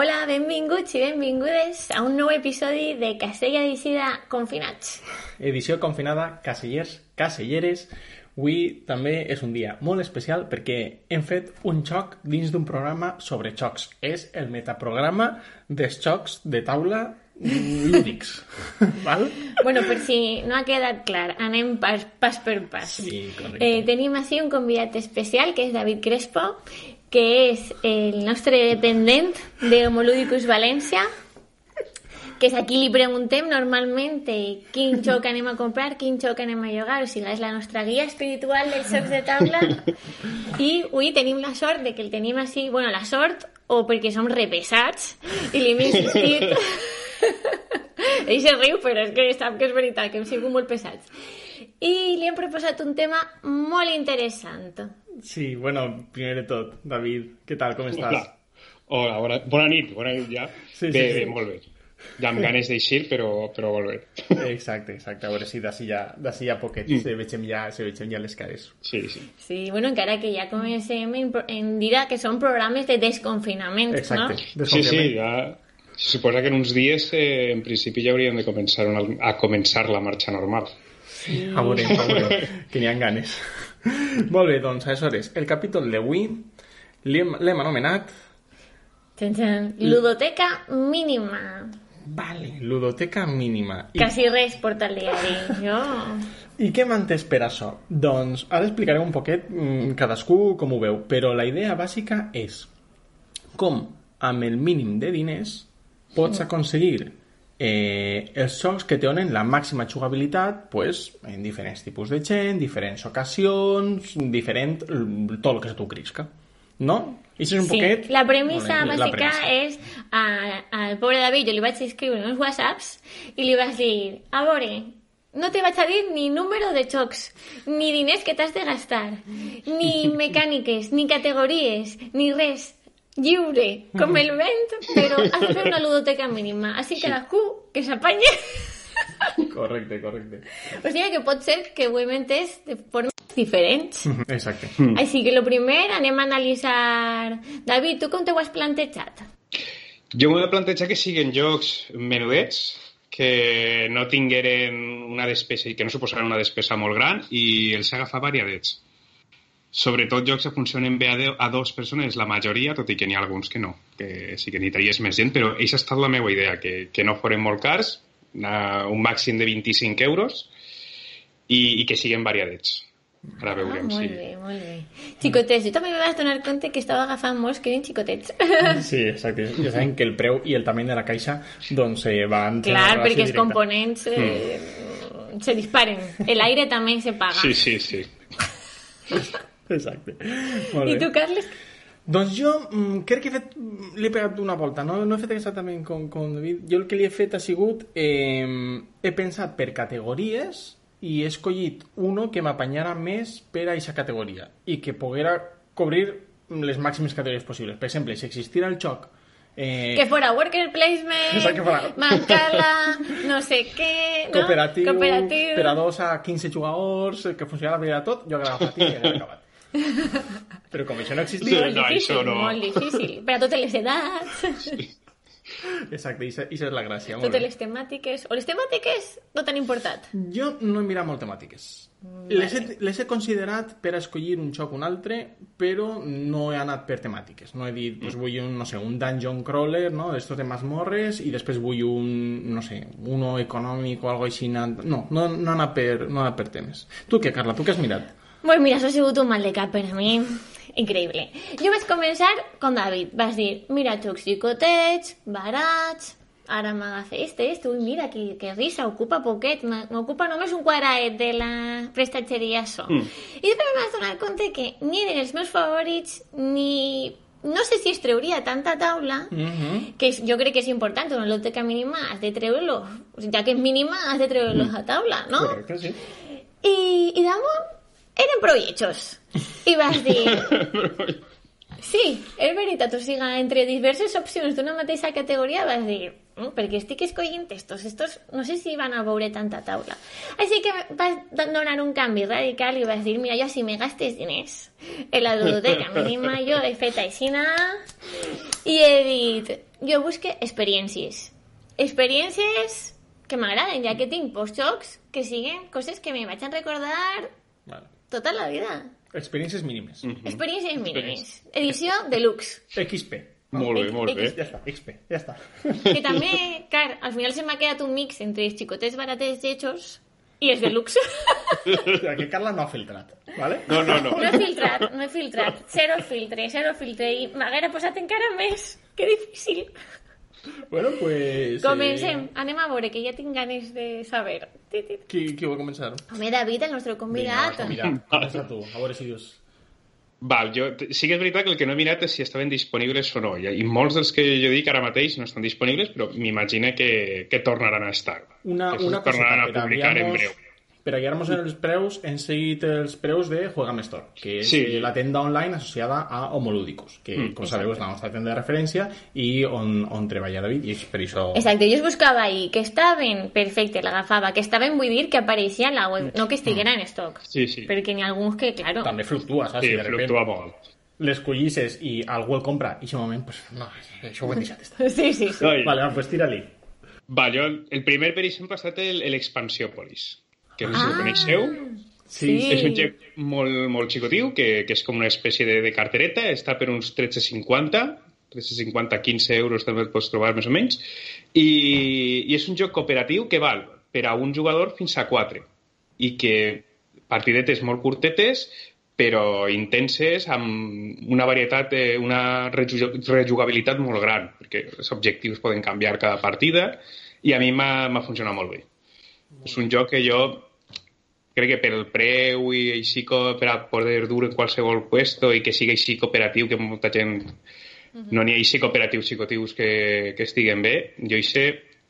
Hola, benvinguts i benvingudes a un nou episodi de Castella d'Eixida Confinats. Edició confinada, casellers, caselleres. Avui també és un dia molt especial perquè hem fet un xoc dins d'un programa sobre xocs. És el metaprograma dels xocs de taula lúdics. Val? Bueno, per si no ha quedat clar, anem pas, pas per pas. Sí, correcte. Eh, tenim així un convidat especial, que és David Crespo, que és el nostre dependent de Homolúdicus València, que és a qui li preguntem normalment eh, quin joc anem a comprar, quin joc anem a jugar, o sigui, és la nostra guia espiritual dels jocs de taula. I avui tenim la sort de que el tenim així, bueno, la sort o perquè som repesats i li hem insistit. Ell se riu, però és que sap que és veritat, que hem sigut molt pesats. I li hem proposat un tema molt interessant Sí, bueno, primer de tot, David, què tal, com estàs? Hola. Hola, bona, bona nit, bona nit ja. Sí, sí, bé, sí. bé, molt bé. Ja amb ganes d'eixir, però, però molt bé. Exacte, exacte. A veure si d'ací ja, d'ací ja poquet mm. se vegem ja, se vegem ja les cares. Sí, sí. Sí, bueno, encara que ja comencem en, en dir que són programes de desconfinament, Exacte. no? Sí, sí, desconfinament. ja... Se suposa que en uns dies, eh, en principi, ja hauríem de començar una, a començar la marxa normal. A veurem, a veurem, que n'hi ha ganes. Molt bé, doncs, aleshores, el capítol d'avui l'hem anomenat Txan, txan. Ludoteca mínima. Vale, ludoteca mínima. I, Quasi res porta el diari. Jo... I què m'han entès per això? Doncs ara explicaré un poquet mm, cadascú com ho veu, però la idea bàsica és com amb el mínim de diners pots aconseguir eh, els jocs que te donen la màxima jugabilitat pues, en diferents tipus de gent, diferents ocasions, diferent tot el que se t'ho crisca. No? I això és un Sí, poquet... la premissa la bàsica premissa. és a, al pobre David, jo li vaig escriure uns whatsapps i li vaig dir, a veure, no te vaig a dir ni número de xocs, ni diners que t'has de gastar, ni mecàniques, ni categories, ni res. Lliure, com el vent, però has de fer una ludoteca mínima. Així que cadascú que s'apanye. Correcte, correcte. O sigui que pot ser que ho hem entès de formes diferents. Exacte. Així que lo primer anem a analitzar... David, tu com t'ho has plantejat? Jo m'he de plantejar que siguin jocs menudets, que no tingueren una despesa i que no suposaran una despesa molt gran i els he agafat variadets. Sobretot jocs que funcionen bé a, de, a dues persones, la majoria, tot i que n'hi ha alguns que no, que sí que necessitaries més gent, però aquesta ha estat la meva idea, que, que no foren molt cars, una, un màxim de 25 euros i, i que siguin variadets. Ara veurem ah, molt si... bé, molt bé. Xicotets, jo també me vaig donar compte que estava agafant molts que eren xicotets. Sí, exacte. Ja saben que el preu i el tamany de la caixa doncs eh, van... Clar, perquè els components eh, se disparen. El aire també se paga. Sí, sí, sí. Exacte. I tu, Carles? Doncs jo mm, crec que he fet, li he pegat una volta, no, no he fet exactament com, com David. Jo el que li he fet ha sigut, eh, he pensat per categories i he escollit uno que m'apanyara més per a aquesta categoria i que poguera cobrir les màximes categories possibles. Per exemple, si existira el xoc eh, Que fora worker placement, que fora- mancala, no sé què... No? cooperatiu, Cooperatiu. per a dos a 15 jugadors, que funcionarà bé a tot, jo agafava i hagués acabat. Però com això no existia... Molt No, difícil, això no. molt difícil. Per a totes les edats, Exacte, i això és la gràcia. molt totes bé. les temàtiques... O les temàtiques no t'han importat. Jo no he mirat molt temàtiques. Les he, les he considerat per escollir un xoc o un altre, però no he anat per temàtiques. No he dit, pues vull un, no sé, un dungeon crawler, no?, d'estos de mazmorres, i després vull un, no sé, uno econòmic o algo així. No, no, no he anat per, no he anat per temes. Tu què, Carla? Tu què has mirat? Pues mira, això ha sigut un mal de cap per a mi. Increïble. Jo vaig començar com David. Vas dir, mira, xocs xicotets, barats, ara m'agafa este, este, ui, mira, que, que risa, ocupa poquet, m'ocupa només un quadraet de la prestatgeria so. Mm. I després m'has donat compte que ni eren els meus favorits, ni... No sé si es treuria tanta taula, Mm -hmm. que jo crec que és important, una loteca mínima has de treure-lo, ja que és mínima has de treure-lo a taula, no? Correcte, sí. I, i damunt eren prou lletjos. I vas dir... Sí, és veritat, o sigui, entre diverses opcions d'una mateixa categoria vas dir, "Mm, perquè estic escollint estos, estos no sé si van a veure tanta taula. Així que vas donar un canvi radical i vas dir, mira, jo si me gastes diners en la ludoteca mínima, jo he fet aixina i he dit, jo busque experiències. Experiències que m'agraden, ja que tinc postjocs que siguen coses que me vaig a recordar Vale. Tota la vida. Experiències mínimes. Mm. Experiències mínimes. Edició deluxe. XP. Molt bé, molt bé. Ja està, XP, ja està. Que també, clar, al final se m'ha quedat un mix entre els xicotets baratets lletjos i els deluxe. O sigui, que Carla no ha filtrat, vale? No, no, no. No he filtrat, no he filtrat. Zero filtre, zero filtre. I m'haguera posat encara més. Que difícil. Bueno, pues... Comencem. Eh, Anem a veure, que ja tinc ganes de saber. Qui, qui vol començar? Home, David, el nostre convidat. Vinga, mira, comença tu, a veure si dius... Val, jo, sí que és veritat que el que no he mirat és si estaven disponibles o no. I, i molts dels que jo dic ara mateix no estan disponibles, però m'imagino que, que tornaran a estar. Una, que una tornaran coseta, a publicar en breu. Per a guiar-nos en els preus, hem seguit els preus de Juegame Store, que és Sí. la tenda online associada a Homolúdicos, que, Mm, com sabeu, és la nostra tenda de referència i on, on treballa David, i és per això... Exacte, jo es buscava ahí que estaven, perfecte, l'agafava, que estaven, vull dir, que apareixia a la web, no que estiguera en stock. Sí, sí. Perquè n'hi ha alguns que, claro, També fluctua, saps? Sí, Si de repente fluctua molt. les collisses i algú el compra i en aquest moment, pues, no, això ho hem deixat estar. Sí, sí, sí. Vale, va, pues tira-li. Va, jo, el primer, per exemple, ha estat el- l'Expansiòpolis, que no sé si Ah. el coneixeu. Sí. És un joc molt, molt xicotiu, que, que és com una espècie de, de cartereta, està per uns 13,50, 13,50, 15 euros també el pots trobar més o menys, i, i és un joc cooperatiu que val per a un jugador fins a 4, i que partidetes molt curtetes, però intenses, amb una varietat, una reju- rejugabilitat molt gran, perquè els objectius poden canviar cada partida, i a mi m'ha m'ha funcionat molt bé. És un joc que jo crec que per el preu i així per a poder dur en qualsevol puesto i que sigui així cooperatiu, que molta gent no n'hi ha així cooperatius psicotius que, que estiguen bé, jo hi sé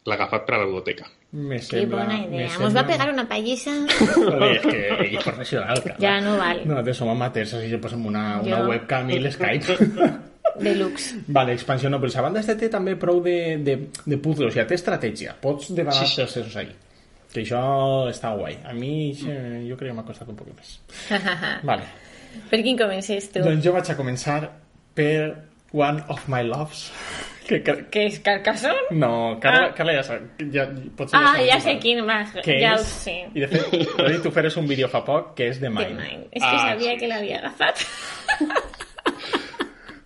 l'ha agafat per a la biblioteca. Me Que sembla... bona me idea. sembla... Mos va pegar una pallissa. Joder, és que ell és professional, clar. Ja no val. Nosaltres som amateurs, així que posem una, una Jo. webcam i l'Skype. Deluxe. vale, expansió no, però a banda este té també prou de, de, de puzzle, o sigui, té estratègia. Pots devanar Sí, sí, sí. els seus ahí. Que això està guai. A mi jo crec que m'ha costat un poc més. Vale. per quin comences tu? Doncs jo vaig a començar per One of My Loves. Que, que, Que és Carcassonne? no, Carla, Ah. Carla ja sap. Ja, potser Ah, ja igual. sé quin. Que Ja ho és, sé. I de fet, tu feres un vídeo fa poc que és de The Mind. Mind. És que Ah, sabia sí. que l'havia agafat.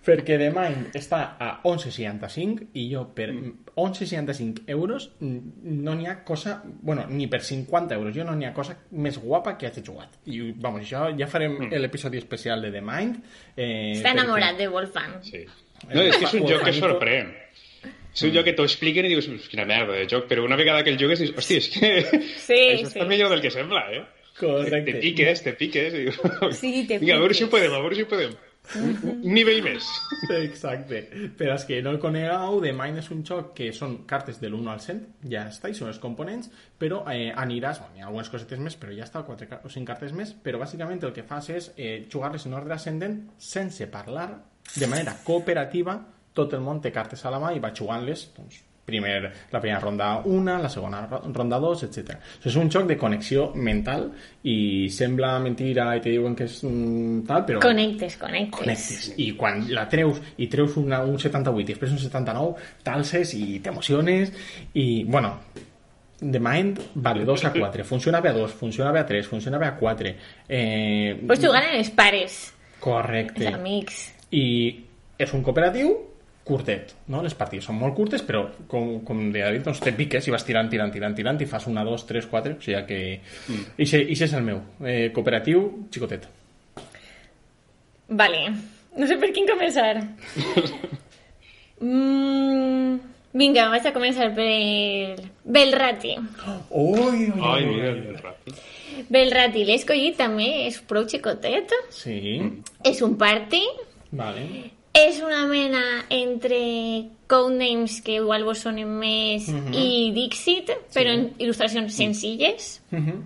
Perquè The Mind està a 11,65 i jo per Mm. 11,65 euros mm, no n'hi ha cosa... Bueno, ni per 50 euros jo no n'hi ha cosa més guapa que hagi jugat. I, vamos, això ja farem Mm. l'episodi especial de The Mind. Eh, Està perquè- enamorat de Wolfgang. Sí. No, és que és un joc que sorprèn. És un joc que t'ho expliquen i dius, "Uf, quina merda de joc, però una vegada que el jugues dius, hòstia, és que Sí, això sí. està millor del que sembla, eh? Correcte. Te piques, te piques. I dius, Sí, te Vinga, a veure piques. si ho podem, a veure si ho podem. Un nivell més. Exacte. Per als que no el conegueu, The Mind és un joc que són cartes de l'1 al 100, ja està, i són els components, però eh, aniràs, bueno, hi ha algunes cosetes més, però ja està, 4 o 5 cartes més, però bàsicament el que fas és eh, jugar-les en ordre ascendent sense parlar, de manera cooperativa, tot el món té cartes a la mà i va jugant-les, doncs, primer, la primera ronda una, la segona ro- ronda dos, etc. Això és un joc de connexió mental i sembla mentira i te diuen que és mm, tal, però Connectes, connectes. connectes. I quan la treus i treus una, un 78 i després un 79, t'alces i t'emociones i, bueno, The Mind, vale, 2 a 4, funciona bé a 2, funciona bé a 3, funciona bé a 4. Eh, Pots jugar en els pares, Correcte. els amics. I és un cooperatiu curtet, no? Les partides són molt curtes, però com, com deia David, doncs te piques i vas tirant, tirant, tirant, tirant i fas una, dos, tres, quatre, o sigui que... Mm. Ixe, ixe és el meu, eh, cooperatiu xicotet. Vale. No sé per quin començar. mm, vinga, vaig a començar per Belrati. Ui, ui, ui. Belrati l'he escollit també, és prou xicotet. Sí, És un party. vale. És una mena entre codenames que igual vos sonen més i Dixit, però en il·lustracions senzilles. Mhm.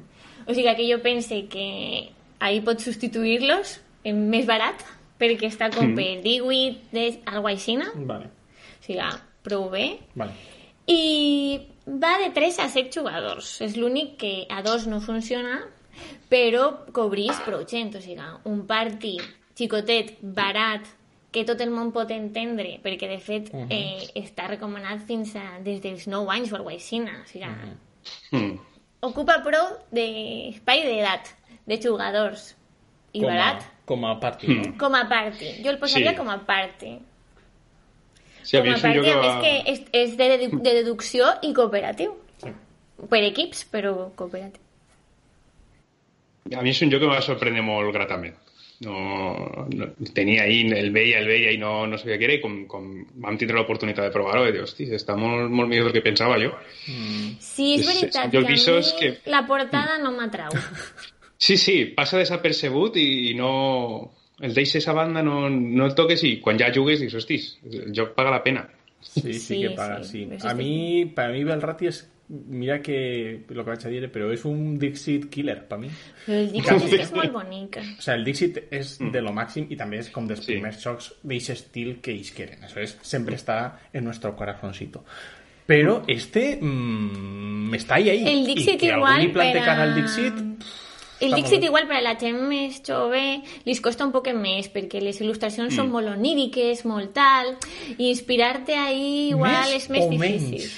O sigui que jo pense que ahí pots substituir-los en més barat, perquè està com per 18, 10, alguna així. O Vale, sigui, prou bé. vale. I va de 3 a 7 jugadors. És l'únic que a dos no funciona, però cobrís prou gent. O sigui, un party xicotet, barat que tot el món pot entendre, perquè de fet eh, està recomanat fins a, des dels 9 anys o alguna cosa així. O sigui, Mm. ocupa prou d'espai d'edat, de jugadors. I com barat, A, com a party, no? com a party. Jo el posaria Sí. com a party. Sí, a com a és un party, joc que a més que és, és de, dedu de deducció i cooperatiu. Sí. Per equips, però cooperatiu. A mi és un joc que va sorprendre molt gratament. No, no, tenia ahí, el veia, el veia i no, no sabia què era i com, com vam tindre l'oportunitat de provar-ho vaig dir, hosti, està molt, molt millor del que pensava jo. Sí, és veritat jo que a mi que- la portada no m'atrau. Sí, sí, passa desapercebut i, i no... El deixes a banda, no, no el toques i quan ja jugues dius, hostis, el joc paga la pena. Sí, sí, Sí, que paga, sí. A mí, para mí Belrati es, mira que lo que vaig a dir, però és un Dixit killer, para mí. Però el Dixit que és molt. O sea, el Dixit és de lo màxim i també és com dels Sí. primers jocs d'eixe estil que ells quieren. Eso es, sempre està en nuestro corazoncito. Pero este mm, está ahí, ahí. El Dixit I que igual li plante cara al Dixit... El Dixit igual per a la gent més jove li costa un poc més perquè les il·lustracions són molt oníriques, molt tal, i inspirar-te ahí igual és més difícil. menys.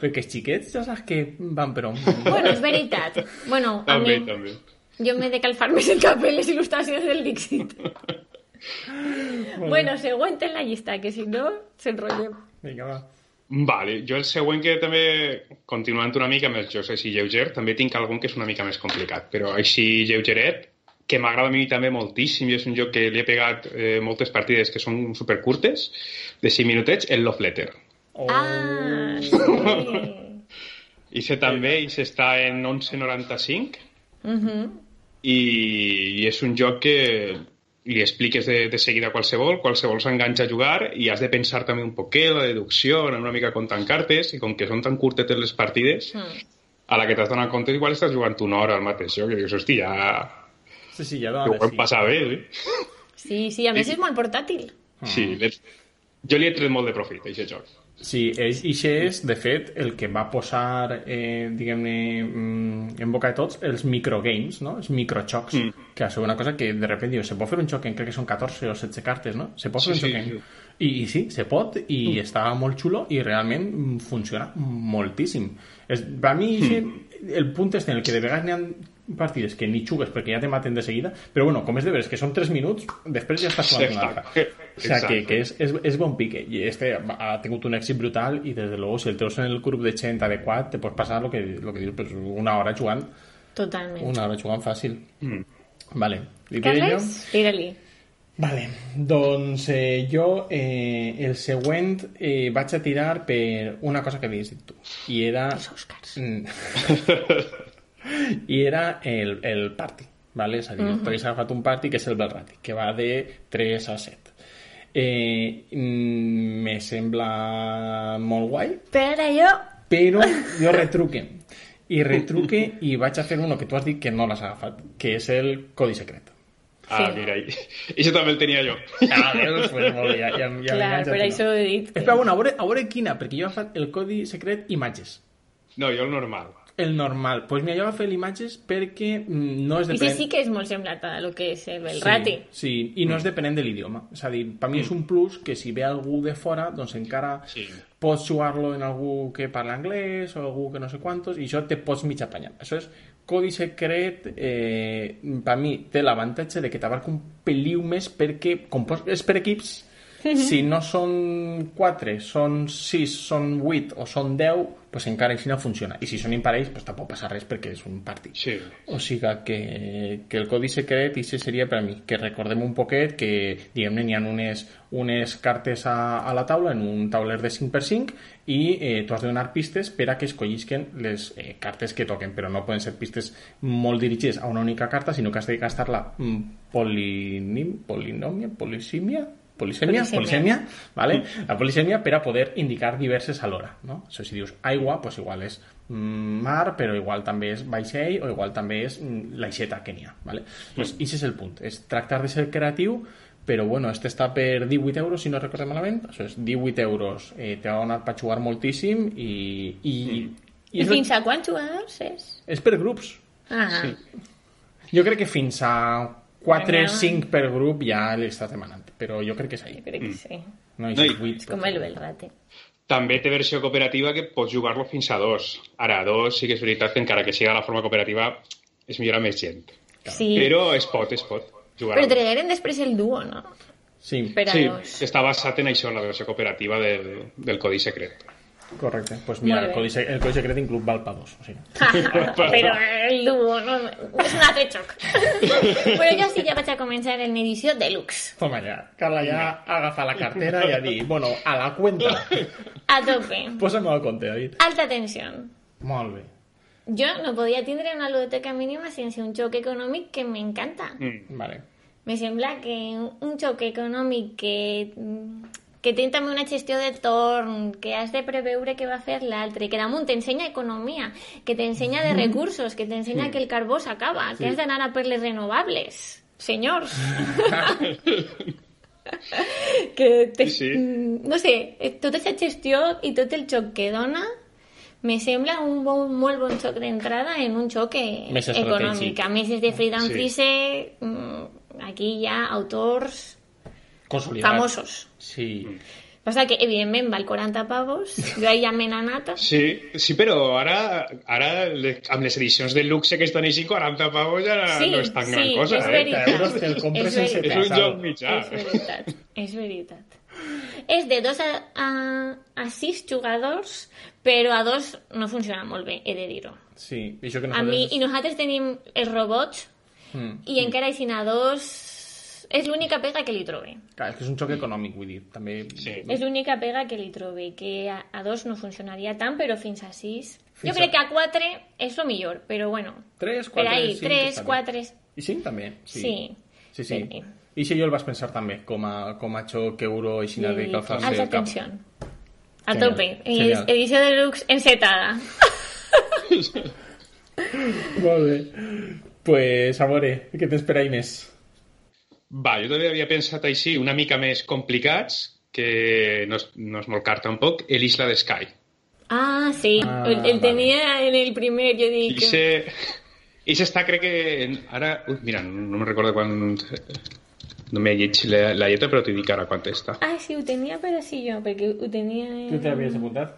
Perquè els xiquets ja saps que van per on... Bueno, és veritat. Bueno, a També, mi, també. jo m'he de calfar més el cap en les il·lustracions del Dixit. bueno, següent en la llista, que si no, s'enrotllem. Vinga, va. Vale, jo el següent que també, continuant una mica amb els jocs així lleuger, també tinc algun que és una mica més complicat, però així lleugeret, que m'agrada a mi també moltíssim i és un joc que li he pegat eh, moltes partides que són supercurtes, de 5 minutets, el Love Letter. Oh. Ah, sí. I se també, i s'està en 11.95, Mhm. i, i és un joc que li expliques de, de seguida a qualsevol, qualsevol s'enganxa a jugar i has de pensar també un poquet la deducció, anar una mica comptant cartes i com que són tan curtetes les partides, Mm. a la que t'has donat compte igual estàs jugant una hora al mateix joc i dius, hosti, ja Sí, sí, ja ho dona hem sí. passat bé, eh? Sí, sí, a més és molt portàtil. Sí, l'he- jo li he tret molt de profit, a aquest joc. Sí, és, i això és, de fet, el que va posar, eh, diguem-ne, mm, en boca de tots, els microgames, no? els microxocs, mm. que sigut una cosa que de repente se pot fer un xoc en, crec que són 14 o 16 cartes, no? Se pot fer Sí, un sí, xoc en... sí. I, I sí, se pot, i mm. està molt xulo, i realment funciona moltíssim. És, per mi, mm. el punt és en el que de vegades n'hi ha partides que ni xugues perquè ja te maten de seguida, però bueno, com és de veres que són 3 minuts, després ja estàs jugant una altra. O sea, que, que és, és, és bon pique. I este ha tingut un èxit brutal i, des de luego, si el treus en el grup de gent adequat, te pots passar lo que, lo que dius, pues, una hora jugant, Totalment. una hora jugant fàcil. Mm. Vale. Li? Carles, tira-li. Vale, doncs eh, jo eh, el següent eh, vaig a tirar per una cosa que havies dit tu i era Els Oscars. Mm. i era el, el party vale? és a dir, uh -huh. havies agafat un party que és el Belrati que va de 3 a 7 eh, mm, me sembla molt guai Però jo... però jo retruque i retruque i vaig a fer uno que tu has dit que no l'has agafat que és el codi secret Ah, Sí. mira, i això també el tenia jo. Ah, veus? Pues molt bé, ja, ja, ja Clar, per això ho he dit. Espera, bueno, a veure, a veure quina, perquè jo he agafat el codi secret imatges. No, jo el normal. El normal. Doncs pues mira, jo he agafat imatges perquè mm, no és I sí, depenent... sí que és molt semblant a lo que és el rati. Sí, sí, i no és depenent de l'idioma. És a dir, per mi és un plus que si ve algú de fora, doncs encara Sí. pots jugar-lo en algú que parla anglès o algú que no sé quantos, i això te pots mig apanyar. Això és codi secret, eh, per mi té l'avantatge de que t'abarca un peliu més perquè, com és per equips, si no són 4, són 6, són 8 o són 10, pues encara així no funciona. I si són imparells, pues tampoc passa res perquè és un partit. Sí. O sigui que, que el codi secret, i seria per a mi, que recordem un poquet que, diguem-ne, n'hi ha unes, unes cartes a, a la taula en un tauler de 5x5 i eh, tu has de donar pistes per a que escollisquen les eh, cartes que toquen, però no poden ser pistes molt dirigides a una única carta, sinó que has de gastar-la mm, polinim, polinomia, polisímia, polisemia, Polisemia. polisemia, ¿vale? La polisemia per a poder indicar diverses alhora, no? Això si dius aigua, pues igual és mm, mar, però igual també és vaixell o igual també és mm, l'aixeta que n'hi ha, ¿vale? Pues ese és el punt, és tractar de ser creatiu però bueno, este està per 18 euros si no recordem malament, això és 18 euros eh, te va donar per jugar moltíssim i, i, I, és, fins a quants jugadors és? és per grups Ah, Sí. jo crec que fins a 4-5 per grup ja li estàs demanant, però jo crec que és ahí. Jo crec que sí. No, No, i- és 8, És com el Belrate. També té versió cooperativa que pots jugar-lo fins a dos. Ara, a dos sí que és veritat que encara que siga la forma cooperativa és millor amb més gent. Sí, Però es pot, es pot jugar. però tragueren després el duo, no? Sí, Per a Sí, dos. està basat en això, en la versió cooperativa del, del codi secret. Correcte. Doncs pues mira, el codi, el codi secret inclús val dos. O sigui. però el duo no, és un altre xoc. però jo sí ja vaig a començar en edició deluxe. Toma ja, Carla ja agafa la cartera i a dir, bueno, a la cuenta. A tope. Posa'm al compte, David. Alta tensió. Molt bé. Jo no podia tindre una ludoteca mínima sense un xoc econòmic que m'encanta. Mm. Vale. Me sembla que un xoc econòmic que, que té també una gestió de torn, que has de preveure què va fer l'altre, que damunt t'ensenya economia, que t'ensenya de recursos, que t'ensenya que el carbó s'acaba, que has d'anar a per les renovables. Senyors. que te, Sí, sí. mm, no sé, eh, tota aquesta gestió i tot el xoc que dona me sembla un bon, molt bon xoc d'entrada en un xoc eh, Més econòmic. A més, és de Friedan Sí. Friese, mm, aquí hi ha autors Consolidat. famosos. Sí. Passa que, evidentment, val 40 pavos, ja m'he anat. Sí, sí, però ara, ara amb les edicions de luxe que estan així, 40 pavos ja Sí, no és tan sí, gran cosa, és eh? veritat. euros te'l compres És sense. És un joc mitjà. És veritat, és veritat. És de 2 a, a, a 6 jugadors, però a 2 no funciona molt bé, he de dir-ho. Sí, i això que A mi, nosaltres... i nosaltres tenim els robots, Mm. i encara així a 2 és l'única pega que li trobe. Clar, és que és un xoc econòmic, vull dir. També... Sí. És l'única pega que li trobe, que a, a 2 no funcionaria tant, però fins a 6... Fins jo crec a- que a 4 és el millor, però bueno, 3, per 4, ahí, 5... 3, 4... I 5 també? Sí. Sí. Sí, sí. Sí. I si jo el vas pensar també, com a, com a xoc euro i xina de calfar Alta tensió. A Genial, tope. genial. Edi- Edició deluxe encetada. Molt bé. Pues, a veure, què tens per ahí més? Va, jo també havia pensat així, una mica més complicats, que no és, no és molt car tampoc, l'Isla de Sky. Ah, sí. Ah, el, el vale. tenia en el primer, jo I dic... se, i se està, crec que... Ara, ui, mira, no me'n recordo quan... No m'he llegit la, la lletra, però t'ho dic ara quant està. Ah, sí, ho tenia per així jo, perquè ho tenia... En... Tu t'havies apuntat?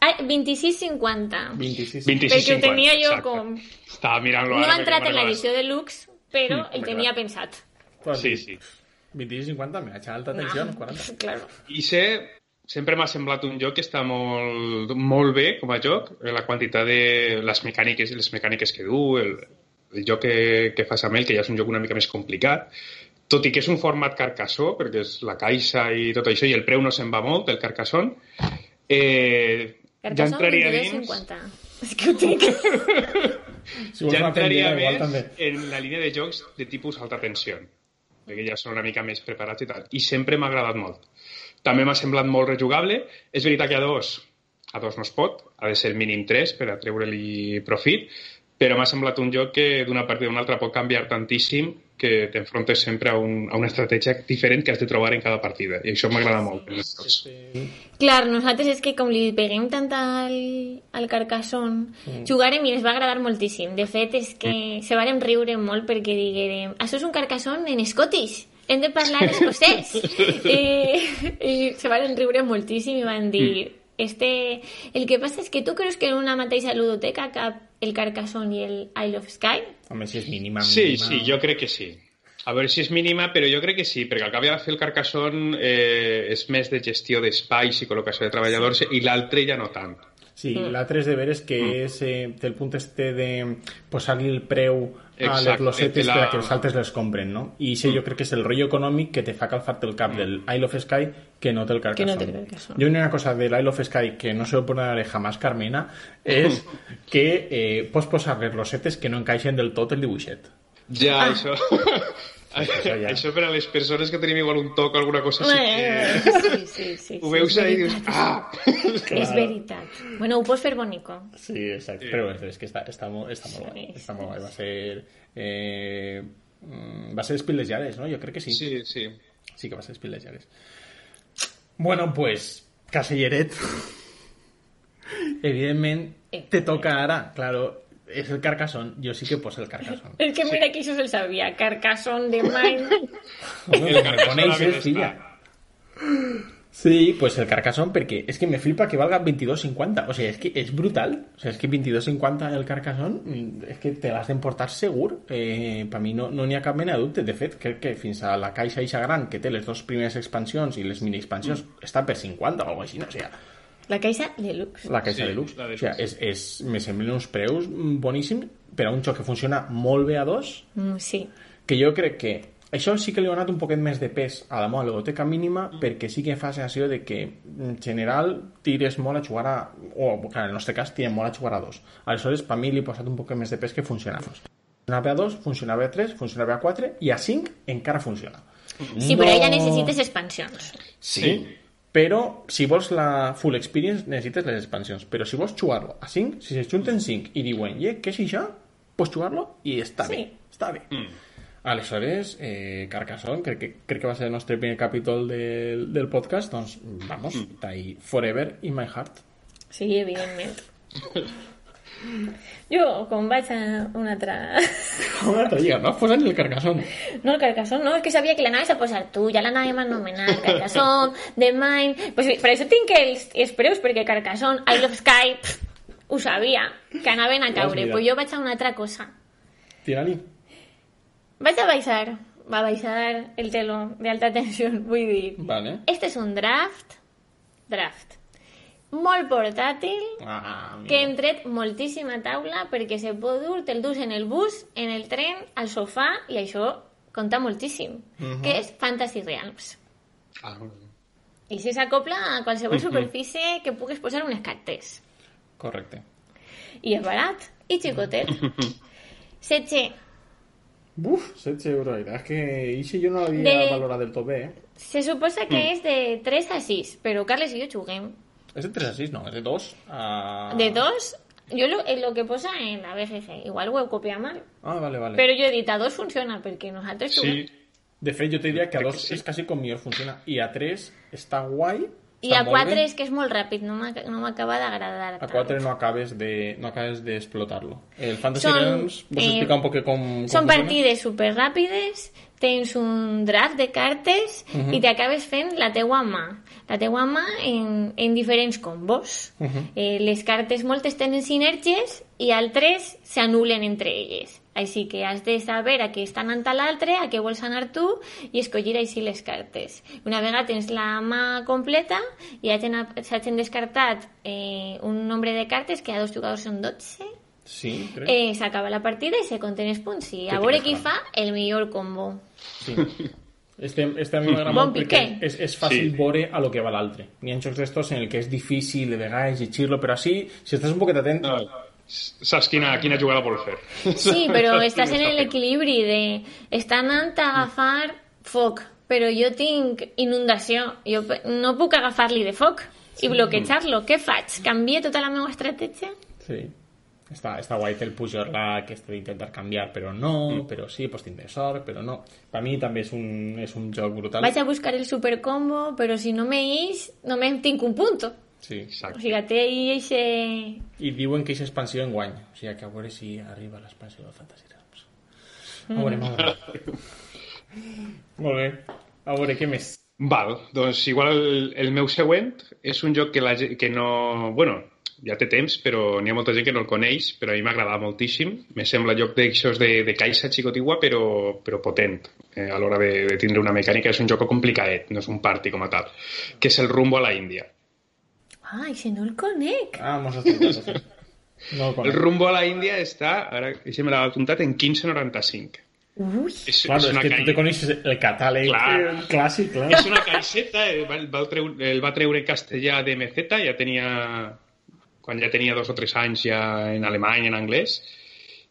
Ah, 26,50. 26. 26, Perquè ho 50, tenia jo exacte. com... Estava mirant-lo No ara. ha entrat en l'edició deluxe, però el home, tenia clar. pensat. Pues Sí, sí. 26 50, me ha alta tensió, no. 40. Claro. I sé, sempre m'ha semblat un joc que està molt, molt bé com a joc, la quantitat de les mecàniques, les mecàniques que du, el, el joc que, que fas amb ell, que ja és un joc una mica més complicat, tot i que és un format carcassó, perquè és la caixa i tot això, i el preu no se'n va molt, el carcassón, eh, ja entraria dins... 22,50. És que ho tinc. Si ja entraria més també. en la línia de jocs de tipus alta tensió, perquè ja són una mica més preparats i tal. I sempre m'ha agradat molt. També m'ha semblat molt rejugable. És veritat que a dos, a dos no es pot, ha de ser mínim 3 per a treure-li profit, però m'ha semblat un joc que d'una partida a una altra pot canviar tantíssim que t'enfrontes sempre a, un, a una estratègia diferent que has de trobar en cada partida. I això m'agrada molt. en els jocs. Clar, nosaltres és que com li peguem tant al, al Carcassonne, mm. jugarem i ens va agradar moltíssim. De fet, és que mm. se varen riure molt perquè diguérem això és un Carcassonne en Scottish, hem de parlar escocès. I, I se varen riure moltíssim i van dir este... el que passa és que tu creus que en una mateixa ludoteca cap el Carcassonne i el Isle of Sky? Home, si és mínima, Sí, mínima... sí, jo crec que sí. A veure si és mínima, però jo crec que sí, perquè el que havia de fer el Carcassonne eh, és més de gestió d'espais i col·locació de treballadors i l'altre ja no tant. Sí, Mm. l'altre és de veres que és, eh, el punt este de posar-li el preu a les losetes la- per a que els altres les compren, no? I això jo crec que és el rotllo econòmic que te fa calfar-te el cap del Isle of Sky que no té el Que no Carcassonne. té el Carcassonne. Jo una cosa de l'Isle of Sky que no se lo perdonaré jamás, Carmena, és que eh, pots posar les rosetes que no encaixen del tot el dibuixet. Ja, Ah. això... Això ja. Això per a les persones que tenim igual un toc o alguna cosa així. Eh, sí, sí, sí. Ho sí, veus ahí i dius... Ah! És veritat. Bueno, ho pots fer bonico. Sí, exacte. Però és, és que està, està, molt, està molt Sí, guai. Està sí, molt guai. Va ser... Eh, va ser Spilejares, no? Jo crec que sí. Sí, sí. Sí que va ser Spilejares. Bueno, pues, Caselleret. Evidentment, te toca ara, claro. És el Carcassonne, jo sí que poso el Carcassonne. És que mira que això se'l sabia. Carcassonne de Mine. El Carcassonne. Sí, pues el Carcassonne, perquè és que me flipa que valga 22.50. O sigui, és que és brutal. O sigui, és que 22.50 el Carcassonne, mm, és que te l'has d'emportar segur. Eh, per mi no no n'hi ha cap mena de dubte. De fet, crec que fins a la caixa eixa gran, que té les dues primeres expansions i les mini expansions, està per 50 o alguna així, no? O sigui, La caixa deluxe. la caixa Sí, de luxe. la O deluxe. sigui, és, és, me semblen uns preus boníssims per a un joc que funciona molt bé a dos, Mm, sí. que jo crec que això sí que li ha donat un poquet més de pes a la meva ludoteca mínima perquè sí que fa sensació de que en general tires molt a jugar a o en el nostre cas tirem molt a jugar a dos aleshores per mi li he posat un poquet més de pes que funciona a dos funcionava a 2, funcionava a 3 funcionava a 4 i a 5 encara funciona Sí, però ja necessites expansions. sí, però si vols la full experience necessites les expansions però si vols jugar-lo a 5 si se junten 5 i diuen yeah, què és això? pots jugar-lo i està Sí. bé està bé Aleshores, eh, Carcassonne, crec que, crec que va ser el nostre primer capítol del, del podcast, doncs, vamos, està ahí forever in my heart. Sí, evidentment. Jo, com vaig a una altra... Com una altra lliga, no? Posa ni el Carcassonne. No, el Carcassonne, no, és que sabia que l'anaves a posar tu, ja l'anàvem a anomenar Carcassonne, The Mine... Pues, per això tinc els, els preus, perquè Carcassonne, I Love Sky, pff, ho sabia, que anaven a caure. mirat. Pues jo vaig a una altra cosa. Tira-li. Vaig a baixar, va baixar el telo de alta tensió, vull dir... Vale. Este és un draft, draft, molt portàtil, Ah, que hem tret moltíssima taula perquè se pot dur, te'l dus en el bus, en el tren, al sofà, i això compta moltíssim, que és Fantasy Realms. Ah. I si s'acopla a qualsevol superfície que pugues posar unes cartes. Correcte. I és barat, i xicotet. Setge, Buf, 16 euros. És que ixe jo no l'havia De- valorat del tot bé, eh? se suposa que és de 3 a 6, però Carles i jo juguem. És de 3 a 6, no, és de 2 a... De 2, jo lo, eh, lo que posa en la BGG, igual ho he copiat mal, Ah, vale, vale. però jo he dit a 2 funciona perquè nosaltres juguem. Sí, De fet, jo te diria que a Crec 2 que sí. és quasi com millor funciona. I a 3 està guai. I està a molt 4 bé. és que és molt ràpid, no m'ac- no m'acaba d'agradar. A tant. 4 no acabes de no acabes de explotar-lo. El Fantasy Son, Realms, vos eh, explica un poc com, com Són funciona? partides super ràpides, tens un draft de cartes Mhm. i t'acabes fent la teua mà. La teua mà en, en diferents combos. Mhm. eh, les cartes moltes tenen sinergies i altres s'anulen entre elles. Així que has de saber a què està anant a l'altre, a què vols anar tu i escollir així les cartes. Una vegada tens la mà completa i hagin, s'hagin descartat eh, un nombre de cartes que a dos jugadors són 12 Sí, crec. eh, s'acaba la partida i se compten els punts i a Que veure qui fa el millor combo Sí. Este, este a mi m'agrada Bon molt perquè és, és fàcil Sí. veure a lo que va l'altre. Hi ha jocs d'estos en el que és difícil de vegades llegir-lo, però així, si estàs un poquet atent... no, saps quina, quina jugada vol fer. sí, però estàs en l'equilibri de està anant a agafar foc però jo tinc inundació jo no puc agafar-li de foc i bloquejar-lo, què faig? Canvie tota la meva estratègia? Sí. Està, està guai el pujar-la que està d'intentar canviar, però no, però sí, pues tindré sort, però no. Per mi també és un, és un joc brutal. Vaig a buscar el supercombo, però si no me ix, només tinc un punto. Sí. O Exacte. sigui, té ahí eixe... I diuen que és expansió en guany. O sigui, que a veure si arriba l'expansió del Fantasy Realms. A veure, a veure. Molt bé. A veure, què més? Val, doncs igual el, el meu següent és un joc que, la, que no... Bueno, ja té temps, però n'hi ha molta gent que no el coneix, però a mi m'agrada moltíssim. Me sembla joc d'aixòs de, de caixa xicotigua, però, però potent eh, a l'hora de, de tindre una mecànica. És un joc complicadet, no és un party com a tal, que és el Rumbo a la Índia. Ai, si no el conec. Ah, mos. No el El conec. Rumbo a la Índia està, ara ja me l'ha apuntat, en 15.95. Ui, És, Claro, és és que tu canya. te coneixes el catàleg Clar. clàssic, clar. És una caixeta, el va, el va, treure, el va treure en castellà de MZ, ja tenia, quan ja tenia dos o tres anys ja en alemany, en anglès,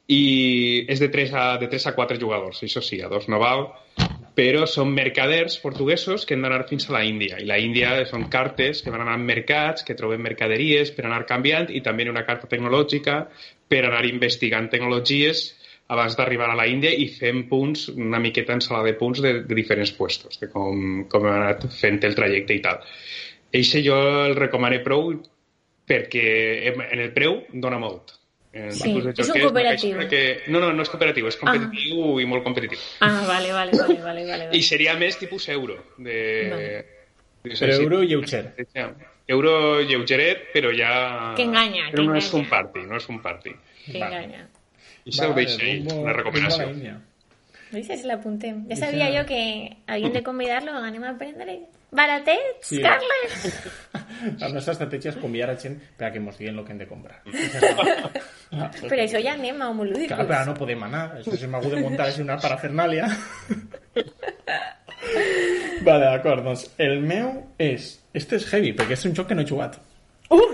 i és de 3 a, de 3 a 4 jugadors, això sí, a dos no val, però són mercaders portuguesos que han d'anar fins a la Índia, i la Índia són cartes que van anar a mercats, que troben mercaderies per anar canviant, i també una carta tecnològica per anar investigant tecnologies abans d'arribar a la Índia i fent punts, una miqueta ensalada de punts de, de diferents puestos, de com, com hem anat fent el trajecte i tal. Eixe jo el recomano prou perquè en el preu dona molt. En Sí, és un cooperatiu. Que... No, no, no és cooperatiu, és competitiu i molt competitiu. Ah, vale, vale, vale, vale, vale. I vale. seria més tipus euro. De... Vale. de- Però sí, euro lleuger. Euro lleugeret, però ja... Que enganya, Però que no és enganya. un party, no és un party. Que enganya. I això ho Vale, deixa ahí, rumbo- una recomanació. la Índia. Dices, l'apuntem. Ja sabia jo que havíem de convidar-lo, anem a aprendre. Baratets, Sí. Carles! La nostra estratègia és convidar a gent perquè mos diguen el que hem de comprar. Per això ja anem a Homolúdicos. Clar, però no podem anar. Això se m'ha hagut de muntar així una parafernàlia. vale, d'acord. Doncs el meu és... Este és heavy, perquè és un joc que no he jugat. Uh!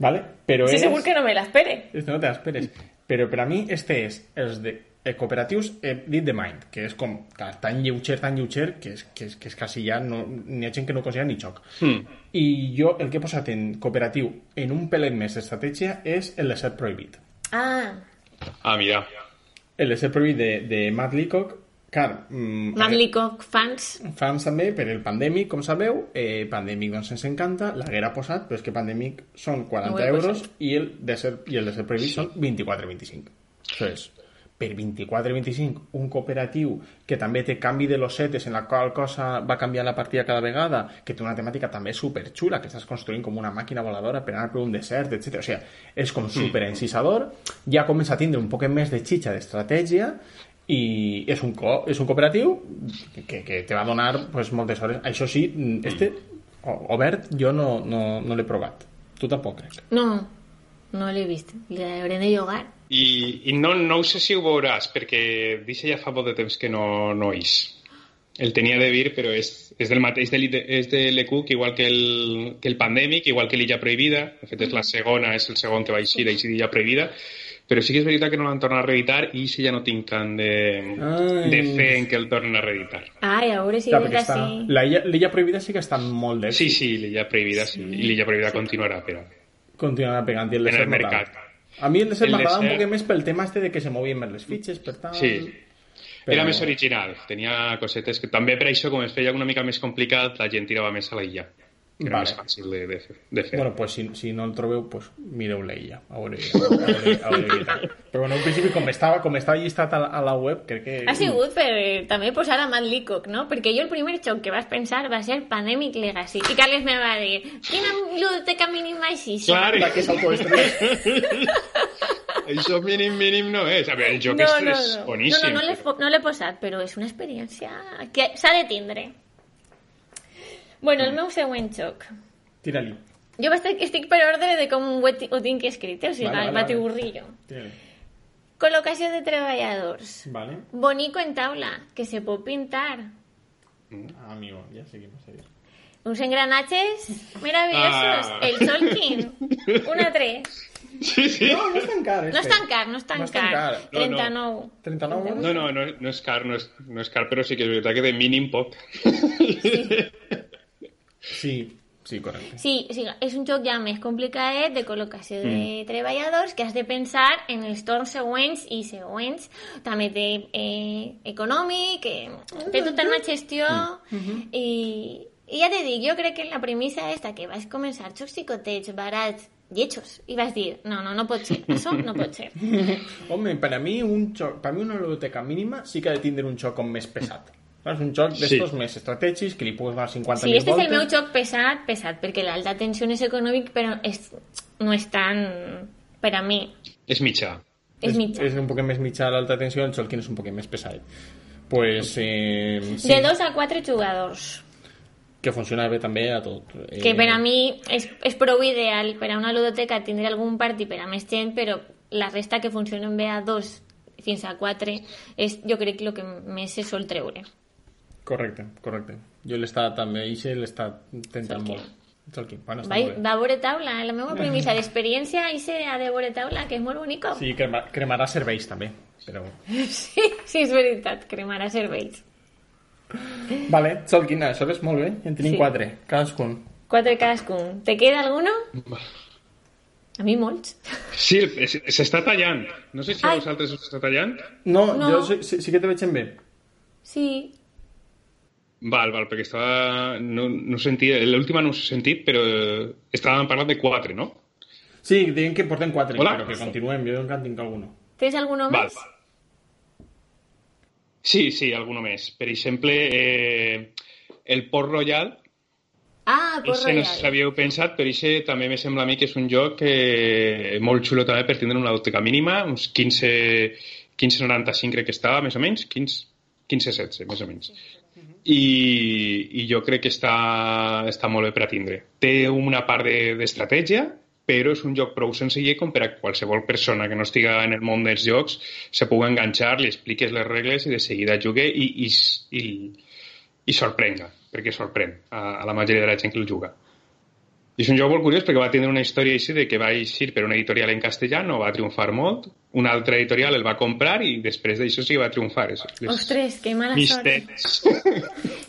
Vale? Però Sí, és... segur que no me l'espere. Este no te l'esperes. Però per a mi este és els de eh, cooperatius eh, dit de mind, que és com clar, tan lleuger, tan lleuger, que és, que és, que és quasi ja no, n'hi ha gent que no considera ni joc. Hmm. I jo el que he posat en cooperatiu en un pelet més d'estratègia és el de ser prohibit. Ah, Ah, mira. El de ser prohibit de, de Matt Leacock, clar, mm, Madlicock fans. fans també per el Pandemic, com sabeu, eh, Pandemic doncs ens encanta, l'haguera posat, però és que Pandemic són 40 No ho he euros i el, de ser, i el de ser prohibit són 24,25. Això és, per 24,25, un cooperatiu que també té canvi de losetes en la qual cosa va canviar la partida cada vegada, que té una temàtica també superxula, que estàs construint com una màquina voladora per anar per un desert, etc. O sigui, és com super encisador, ja comença a tindre un poc més de xitxa d'estratègia i és un, co és un cooperatiu que, que te va donar pues, moltes hores. Això sí, este o- obert jo no, no, no l'he provat. Tu tampoc, crec. No, no l'he vist. L'hauré de llogar. I, i no, no ho sé si ho veuràs, perquè dice ja fa molt de temps que no, no és. El tenia de dir, però és, és del mateix, és de l'ECUC, igual que el, que el Pandemic, igual que l'Illa Prohibida. De fet, és la segona, és el segon que va eixir, eixir d'Illa Prohibida. Però sí que és veritat que no l'han tornat a reeditar i si ja no tinc tant de, Ai. de fe en que el tornen a reeditar. Ai, a veure si Clar, està... així. La illa, l'illa prohibida sí que està molt d'èxit. Sí, sí, l'Illa Prohibida, sí. I l'Illa Prohibida continuarà, però... Continuarà pegant i el de En ser el mercat. tant. A mi el de ser El de m'agradava un ser- poc més pel tema este de que se movien més les fitxes, per tant... Sí. Però- Era més original, tenia cosetes que també per això, com es feia una mica més complicat, la gent tirava més a la illa. Que era Vale. més fàcil de, de, fer- de fer. Bueno, pues si, si no el trobeu, pues mireu l'illa. A veure, a veure, a veure. Però bueno, en principi, com estava, com estava llistat a la, a la web, crec que... Ha sigut per eh, també posar a Matt Leacock, no? Perquè jo el primer xoc que vas pensar va ser Pandemic Legacy. I Carles me va dir, quina ludoteca mínima és això? Clar, La que s'autodestrueix. això mínim, mínim no és. A veure, el joc No, és, no, és no. boníssim. No, no, no l'he no l'he posat, però és una experiència que s'ha de tindre. Bueno, el meu següent xoc. Tira-li. Jo estic, estic per ordre de com ho, ho tinc escrit, eh? o sigui, Vale, vale, vale, vale, vale. burrillo. Tira-li. Col·locació de treballadors. Vale. Bonico en taula, que se pot pintar. Ah, amigo, ya seguimos ahí. Uns engranatges maravillosos. Ah. El Solkin. Una 3. Sí, sí. No, no és tan car, No este. és tan car, no és tan No és tan car. car. No, no. 39. 39 No, no, no, no és car, no és, no és car, però sí que és veritat que de mínim poc. Sí, sí, correcte. Sí, o sigui, és un joc ja més complicat de col·locació de treballadors que has de pensar en els torns següents i següents. També té eh, econòmic, eh, té tota una gestió i, i ja te dic, jo crec que la premissa esta que vas començar jocs xicotets, barats, lletjos, i vas dir, no, no, no pot ser, això no pot ser. Home, per a mi, un joc, per a mi una biblioteca mínima sí que ha de tindre un joc com més pesat. És un joc d'estos Sí. més estratègics, que li pugues donar 50.000 Sí, este és voltes. el meu joc pesat, pesat, perquè l'alta tensió és econòmic, però és, no és tan... Per a mi, És mitjà. és mitjà. És un poc més mitjà l'alta tensió, el Solkin és un poc més pesat. Pues, eh, sí, De dos a quatre jugadors. que funciona bé també a tot. Eh, Que per a mi és, és prou ideal per a una ludoteca tindre algun party per a més gent, però la resta que funcionen bé a dos fins a quatre és, jo crec, el que més se sol treure. Correcte, correcte. Jo l'està també, Ixe l'està tentant Solkin. molt. Solkin, bueno, està Vai, molt bé. va a veure taula, la meva premissa d'experiència i se ha de veure taula, que és molt bonico. Sí, crema, cremarà serveis també, però... sí, sí, és veritat, cremarà serveis. Vale, Solkin, aleshores, molt bé, en tenim Sí. quatre, cadascun. Quatre cadascun. Te queda alguno? A mi molts. Sí, es- s'està tallant. No sé si a Ai. vosaltres us està tallant. No, No. jo sí, sí, sí que te veig en bé. Sí. Val, val, perquè estava... No, no sentia... L'última no us he sentit, però estàvem parlant de quatre, no? Sí, diuen que porten quatre, Hola? però que continuem. Jo encara en tinc alguno. Tens alguno Val, més? val. Sí, sí, alguno més. Per exemple, eh, el Port Royal, Ah, por Ese no Royal. sé si l'havíeu pensat, però ese també me sembla a mi que és un joc que molt xulo també per tindre una òptica mínima, uns 15, 15,95 crec que estava, més o menys, 15, 15,16, més o menys. I, I jo crec que està, està molt bé per a tindre. Té una part de- d'estratègia, però és un joc prou senzill com per a qualsevol persona que no estiga en el món dels jocs se pugui enganxar, li expliques les regles i de seguida jugue i, i, i, i sorprenga, perquè sorprèn a, a la majoria de la gent que el juga. I és un joc molt curiós perquè va tindre una història així de que va eixir per una editorial en castellà, no va triomfar molt, una altra editorial el va comprar i després d'això sí que va triomfar. És, les Ostres, que mala sort. misteris.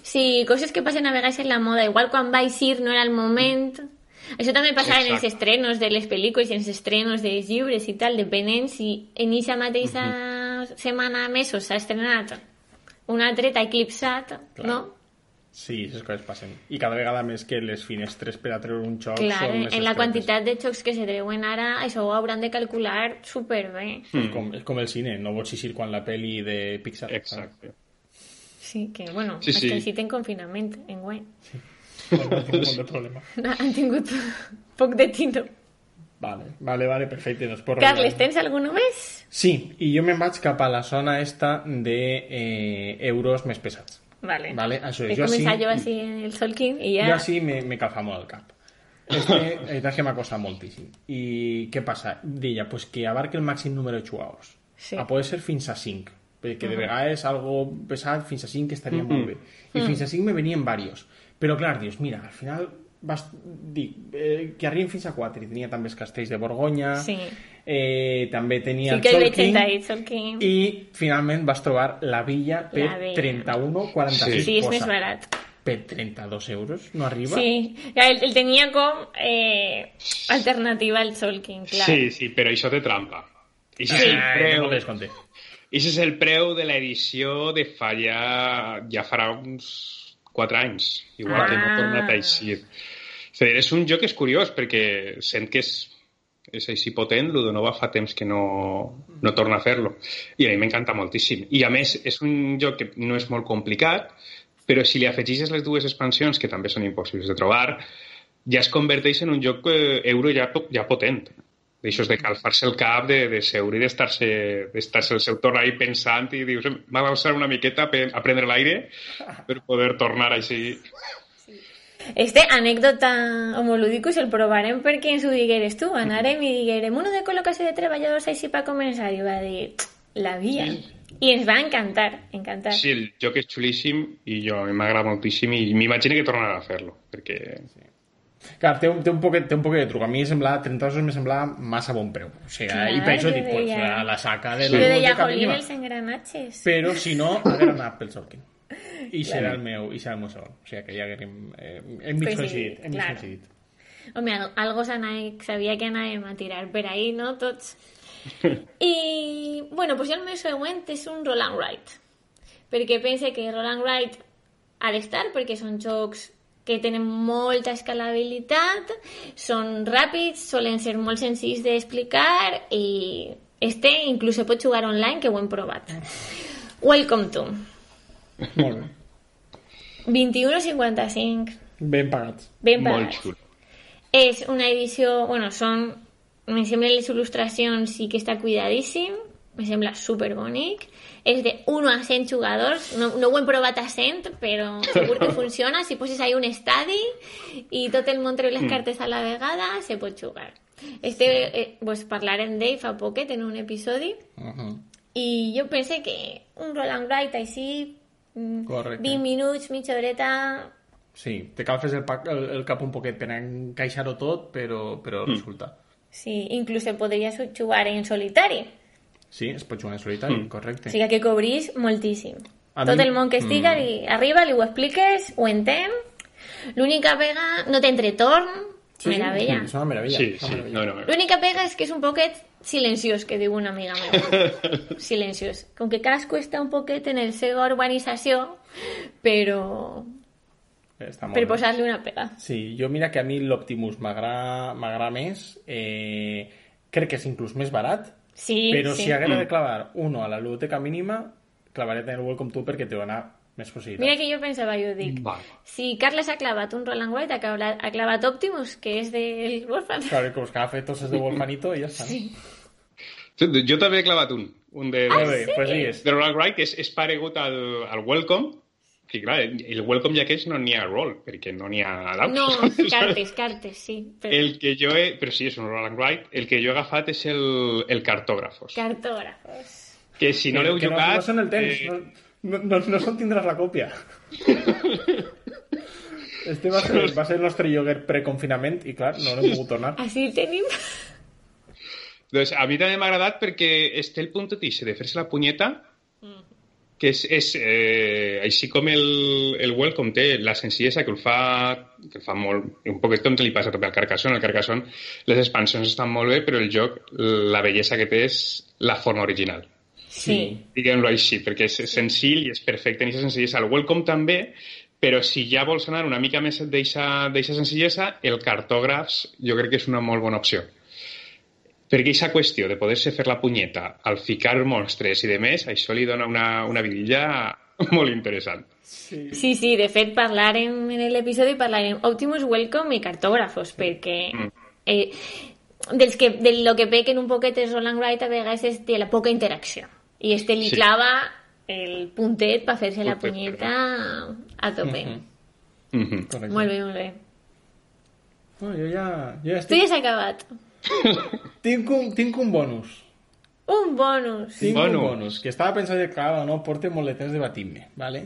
Sí, coses que passen a vegades en la moda. Igual quan va eixir no era el moment. Això també passava en els Exacte. estrenos de les pel·lícules i en els estrenos dels llibres i tal, depenent si en eixa mateixa setmana mesos s'ha estrenat un altre t'ha eclipsat, Clar. no? Sí, aquestes coses passen. I cada vegada més que les finestres per a treure un xoc Clar, són en, més en la quantitat de xocs que se treuen ara, això ho hauran de calcular superbé. És com, és com el cine, no pots eixir quan la pel·li de Pixar. Exacte. Sí, que, bueno, Sí, sí, sí. és que en confinament, en guany. saps? No molt de problema. Han tingut poc de tino. Vale, vale, vale, perfecte. Doncs por Carles, tens alguna més? Sí, i jo me'n vaig cap a la zona esta de eh, euros més pesats. Vale. Vale, això He és. Jo començat sí, jo així en el Solking i ja... Jo així me, me calfa molt el cap. Este, la veritat és que m'ha costat moltíssim. I què passa? Deia, pues que abarque el màxim número de jugadors. Sí. A poder ser fins a 5. Perquè de vegades algo pesat fins a 5 estaria molt bé. I fins a 5 me venien varios. Però clar, dius, mira, al final vas dir eh, que arribin fins a 4 i tenia també els castells de Borgonya Sí. eh, també tenia Sí el el veig Solking en David Solking. i finalment vas trobar la villa per La villa. 31,46 Sí, és més barat. per 32 euros no arriba Sí, ja, el, el tenia com eh, alternativa al Solking, clar. Sí, sí, però això té trampa. I sí. és el ah, preu, no descompte Ese és el preu de l'edició de fa ja, ja farà uns 4 anys, igual que no ha Ah. tornat a eixir. Dir, és un joc és curiós perquè sent que és, és així potent, el de Nova fa temps que no, no torna a fer-lo. I a mi m'encanta moltíssim. I a més, és un joc que no és molt complicat, però si li afegeixes les dues expansions, que també són impossibles de trobar, ja es converteix en un joc eh, euro ja, ja potent. D'això de calfar-se el cap, de, de seure i d'estar-se d'estar el seu torn ahí pensant i dius, m'ha d'alçar una miqueta a prendre l'aire per poder tornar així. Este anècdota homolúdicus el provarem perquè ens ho digueres tu. Anarem i diguerem uno de col·locació de treballadors així per començar. I va dir, la via. I ens va encantar, encantar. Sí, el joc és xulíssim i jo m'agrada moltíssim i m'imagino que tornarà a fer-lo, perquè Clar, té un, té un, poquet, té un poquet de truc. A mi semblava, 30 euros me semblava massa bon preu. O sigui, Clar, i per això jo dic, pues, deia- a la saca de Jo la deia, música jolín, els engranatges. Però si no, hagués anat pel Solking. I serà el meu, i serà el meu segon. O sigui, que ja haguéssim... Eh, hem mig Coincidit. Hem claro. coincidit. Home, al- algo s'anava- sabia que anàvem a tirar per ahí, no? Tots. I, bueno, pues jo el meu següent és un roll and write. Perquè pense que roll and write ha d'estar, perquè són jocs que tenen molta escalabilitat, són ràpids, solen ser molt senzills d'explicar i este inclús pot jugar online, que ho hem provat. Welcome to. Molt bé. 21.55. Ben pagats. Ben molt pagats. xulo. És una edició, bueno, són, me semblen les il·lustracions i que està cuidadíssim, me sembla super bonic. És de 1 a 100 jugadors, no, no ho hem provat a 100, però segur que funciona. Si poses ahí un estadi i tot el món treu les cartes a la vegada, se pot jugar. Este, eh, pues, parlarem d'ell fa poquet en un episodi Uh -huh. i jo pense que un roll and write així, mm, Correcte. 20 minuts, mitja horeta, Sí, te calfes el, pa- el, el cap un poquet per encaixar-ho tot, però, però resulta. sí, inclús se podria jugar en solitari. Sí, es pot jugar en solitari, correcte. O sigui que cobrís moltíssim. A Tot mi- el món que estiga, Mm. li arriba, li ho expliques, ho entén. L'única pega, no té entretorn, Sí, meravella. Sí, és una meravella. Sí, sí, meravella. no, no, L'única pega és que és un poquet silenciós, que diu una amiga meva. silenciós. Com que cadascú està un poquet en el seva urbanització, però... Està molt Per posar-li una pega. Sí, jo mira que a mi l'Optimus m'agrada més. Eh, crec que és inclús més barat, Sí, però sí. si haguera de clavar uno a la biblioteca mínima, clavaré també el Welcome to perquè te dona més possibilitats. Mira que jo pensava, jo dic, Vale. si Carles ha clavat un Roland White, ha clavat, ha clavat Optimus, que és del Wolfman. Claro, que buscava fer tots els de Wolfanito i ja està. Sí. Jo també he clavat un. Un de, Molt bé, pues digues. de Roland Wright, que és, és paregut al, al Welcome, que clar, el Welcome ja aquests no n'hi ha roll, perquè no n'hi ha daus. No, cartes, cartes, sí. Però... El que jo he... Però sí, és un Roland Wright. El que jo he agafat és el, el cartògrafos. Cartògrafos. Que si no l'heu que jugat... No, no són el temps, eh, no, no, no, no són tindràs la còpia. Este va ser, va ser el nostre lloguer preconfinament i clar, no l'hem pogut tornar. Així tenim. Doncs a mi també m'ha agradat perquè es té el punt ixe de fer-se la punyeta, que és, és eh, així com el, el Welcome té la senzillesa que el fa, que el fa molt, un poquet com te li passa també al Carcassonne. Al Carcassonne les expansions estan molt bé, però el joc, la bellesa que té és la forma original. Sí. diguem-lo així, perquè és senzill i és perfecte en aquesta senzillesa. El Welcome també, però si ja vols anar una mica més d'eixa senzillesa, el cartògrafs jo crec que és una molt bona opció. Perquè aquesta qüestió de poder-se fer la punyeta al ficar monstres i de més, això li dona una, una vidilla molt interessant. Sí, sí, de fet parlarem en l'episodi parlarem Optimus Welcome i cartògrafos, perquè eh, dels que, de lo que pequen un poquet els Roland Wright a vegades és de la poca interacció. I este Sí. clava el puntet per fer-se la punyeta a tope. Correcte. Molt bé, molt bé. No, jo ja, jo ja Tu estic... ja has acabat. Tinc un, tinc un bonus. Un bonus. Tinc Bonus. un bonus. Que estava pensant que, clar, no, porte molt de temps debatint-me, ¿vale?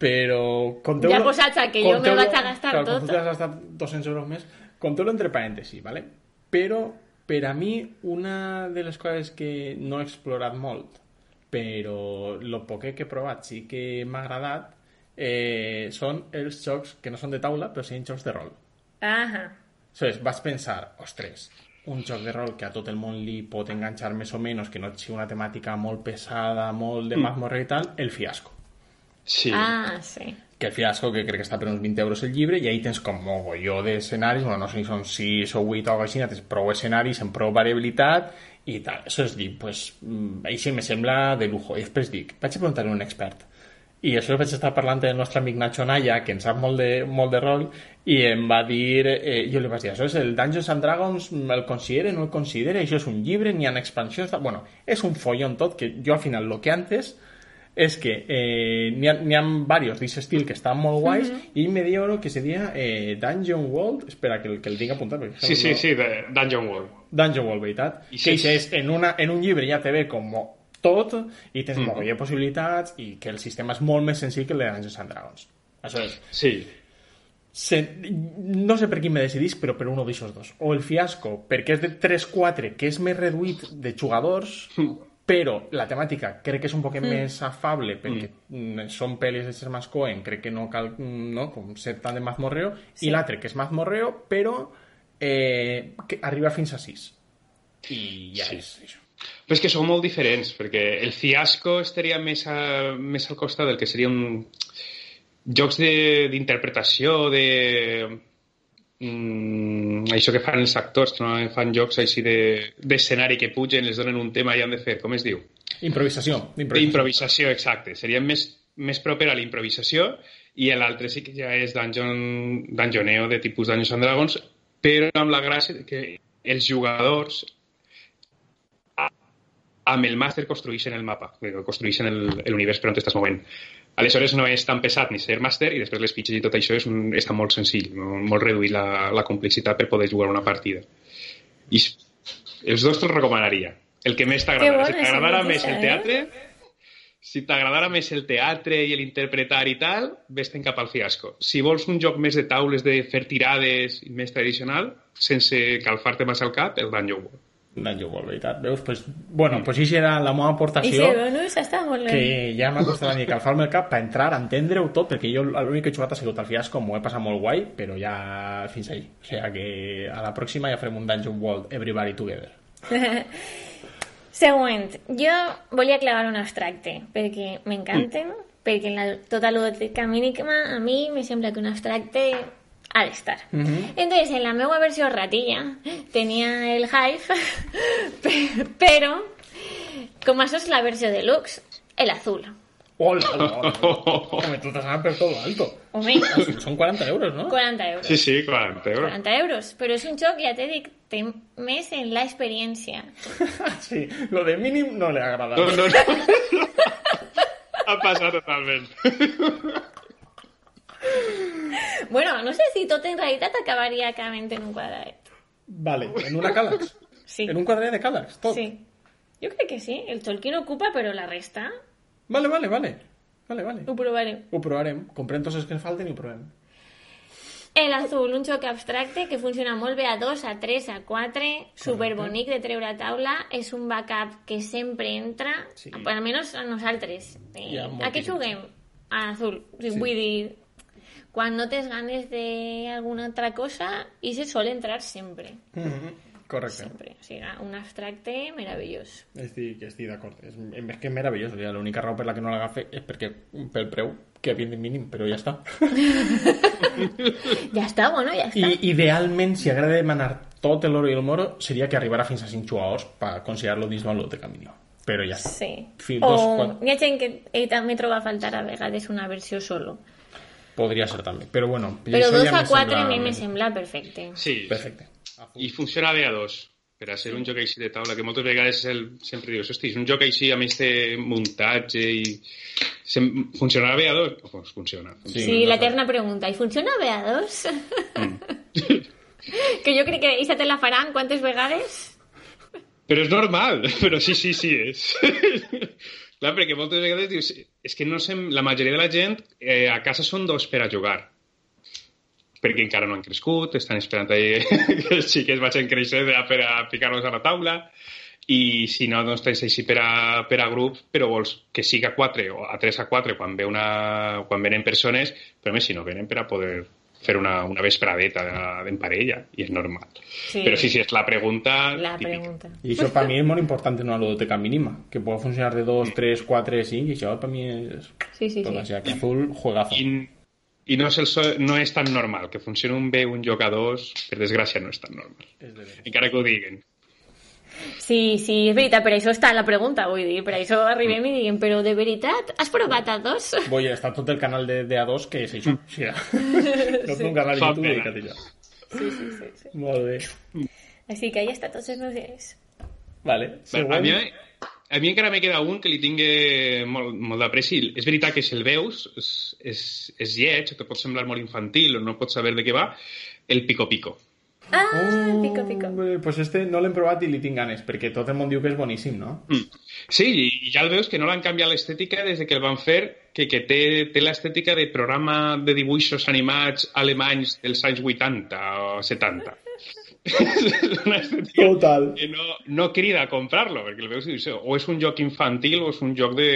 Però... Conteu Ja posats a que jo me vaig a gastar clar, tot. Com tu t'has gastat 200 euros més, conteu-lo entre parèntesis, ¿vale? Però, per a mi, una de les coses que no he explorat molt, però lo poquet que he provat sí que m'ha agradat, eh, són els jocs que no són de taula, però sí jocs de rol. Ahà. Aleshores, vas pensar, ostres, un joc de rol que a tot el món li pot enganxar més o menys, que no sigui una temàtica molt pesada, molt de mazmorra i tal, el fiasco. Sí. Ah, sí. Que fiasco, que crec que està per uns 20 euros el llibre, i ahí tens com mogolló d'escenaris, bueno, no sé si són 6 o 8 o alguna cosa tens prou escenaris amb prou variabilitat i tal. Això és dir, pues, mm, així me sembla de lujo. I després dic, vaig a preguntar a un expert. I això vaig estar parlant amb el nostre amic Nacho Naya, que en sap molt de, molt de rol, i em va dir, eh, jo li vaig dir, això és el Dungeons and Dragons, el considera, no el considera, això és un llibre, n'hi ha expansions, bueno, és un follon tot, que jo al final lo que antes és que eh, n'hi ha, ha varios d'aquest estil que estan molt guais i ell me diu uno que se dia eh, Dungeon World espera que el, que el tinc apuntat perquè Sí, sí, no- sí, de Dungeon World. Dungeon World, veritat? I que si- això és, en, una, en un llibre ja te ve com tot i tens Mm. mm. mogolló de possibilitats i que el sistema és molt més senzill que el de Dungeons and Dragons. Això és. Sí. Se, no sé per quin me decidís, però per uno d'aixòs dos. O el fiasco, perquè és de 3-4, que és més reduït de jugadors, però la temàtica crec que és un poc més afable, perquè mm. són pel·lis de ser més coen, crec que no cal no, com ser tant de mazmorreo, Sí. i l'altre que és mazmorreo, però eh, que arriba fins a 6. I ja Sí. és això. Però és que són molt diferents, perquè el fiasco estaria més, a, més al costat del que serien jocs de- d'interpretació, de... Mm, això que fan els actors, que no fan jocs així de- d'escenari que pugen, les donen un tema i han de fer, com es diu? Improvisació. D'improvisació, exacte. Seria més, més proper a la improvisació i l'altre sí que ja és dungeon, dungeoneo de tipus Dungeons and Dragons, però amb la gràcia de que els jugadors amb el màster construeixen el mapa, eh, construeixen el- el univers per on t'estàs movent. Aleshores no és tan pesat ni ser màster i després les fitxes i tot això és un, està molt senzill, molt reduït la, la complexitat per poder jugar una partida. I els dos te'ls recomanaria. El que més t'agradarà. Si t'agradara més el notícia, teatre, si t'agradara més el teatre i l'interpretar i tal, vés-te'n cap al fiasco. Si vols un joc més de taules, de fer tirades més tradicional, sense calfar-te massa al cap, el Dungeon World. World, veritat. Veus? Pues, bueno, pues això era la meva I aportació. ser bonus està molt bé. que ja m'ha costat a mi calfar-me el cap per entrar, entendre-ho tot, perquè jo l'únic que he jugat ha sigut el fiasco, m'ho he passat molt guai, però ja fins ahí. O sigui que a la pròxima ja farem un Dungeon World Everybody Together. Següent, jo volia clavar un abstracte, perquè m'encanten, perquè en la, tota ludoteca mínima a mi me sembla que un abstracte ha d'estar. Entonces, en la meva versió ratilla tenia el Hive, pe- però com això és la versió deluxe, el azul. Hola, hola, hola. Home, tú te sabes per todo alto. Home, Son 40 euros, ¿no? 40 euros. Sí, sí, 40 euros. 40 euros, però és un joc, ja t'he dit, té més en la experiència. Sí, lo de mínim no le agrada. No, no, no. Ha passat totalment. Bueno, no sé si tot en realitat acabaria acabant en un quadradet. Vale, en una Calax. Sí. En un quadret de Calax, tot. Sí. Jo crec que sí. El Tolkien ocupa, però la resta Vale, vale, vale. Vale, vale. ho provarem. Ho provarem. Comprem tots els que falten i ho provem. El azul, un joc abstracte que funciona molt bé a 2, a 3, a 4, superbonic de treure a taula, és un backup que sempre entra, Sí. almenys a nosaltres. Eh, a què juguem? A azul. Sí. Vull dir, quan no tens ganes d'alguna altra cosa, i se sol entrar sempre. Mhm, Correcte. Sempre. O sigui, un abstracte meravellós. Estic, estic d'acord. És, és que és meravellós. O sigui, L'única raó per la que no l'agafe és perquè pel preu que havien de mínim, però ja està. Ja està, bueno, ja està. I idealment, si agrada demanar tot l'oro i el moro, seria que arribara fins a 5 jugadors per considerar-lo dins del de camí. Però ja està. Sí. Fins o dos, quan- hi ha gent que eh, també troba a faltar a vegades una versió solo. Podria ser també. Però bueno, Però 2 ja a 4 a mi me sembla perfecte. Sí, Perfecte. i funciona bé a dos per a ser un joc així de taula, que moltes vegades el, sempre dius, hosti, és un joc així amb este muntatge i sem, funcionarà bé a dos? Pues funciona. Sí, Sí, l'eterna pregunta. I funciona bé a dos? que jo crec que aquesta te la faran quantes vegades? Però és normal, però sí, sí, sí, és. Clar, perquè moltes vegades dius, és que no sé, la majoria de la gent eh, a casa són dos per a jugar. Perquè encara no han crescut, estan esperant ahí que els xiquets vagin créixer ja per a ficar-los a la taula, i si no, doncs tens així per a, per a grups, però vols que siga a 4 o a 3 a 4 quan, ve una, quan venen persones, però més si no venen per a poder fer una, una vespradeta en parella, i és normal. Sí. Però sí, sí, és la pregunta La típica. pregunta. I això per mi és molt important en una ludoteca mínima, que pot funcionar de 2, 3, 4, 5, i això per mi és... Sí, sí, Tot sí. així, que azul, juegazo. I, i no, és el so, no és tan normal. Que funcioni un bé un joc a dos, per desgràcia, no és tan normal. És de. Encara que ho diguen. Sí, sí, és veritat, per això està la pregunta, vull dir, per això arribem i diguem, però de veritat, has provat a dos? Voy, està tot el canal de, de A2 que és això. O sigui, no té un canal de YouTube dedicat a això. Sí, sí, sí, sí. Molt bé. Així que ja està, tots els meus diners. Vale. A Següent. mi, a mi encara me queda un que li tingui molt, molt d'apreci. És veritat que si el veus és, és, és lleig, o te pot semblar molt infantil o no pots saber de què va, el Pico Pico. Ah, pico, pico. Hombre, Pues este no l'hem provat i li tinc ganes, perquè tot el món diu que és boníssim, no? Mm. Sí, i ja el veus que no l'han canviat l'estètica des de que el van fer, que, que té, té l'estètica de programa de dibuixos animats alemanys dels anys 80 o 70. és una estètica Total. que no, no crida a comprar-lo, perquè el veus i dius, o és un joc infantil o és un joc de,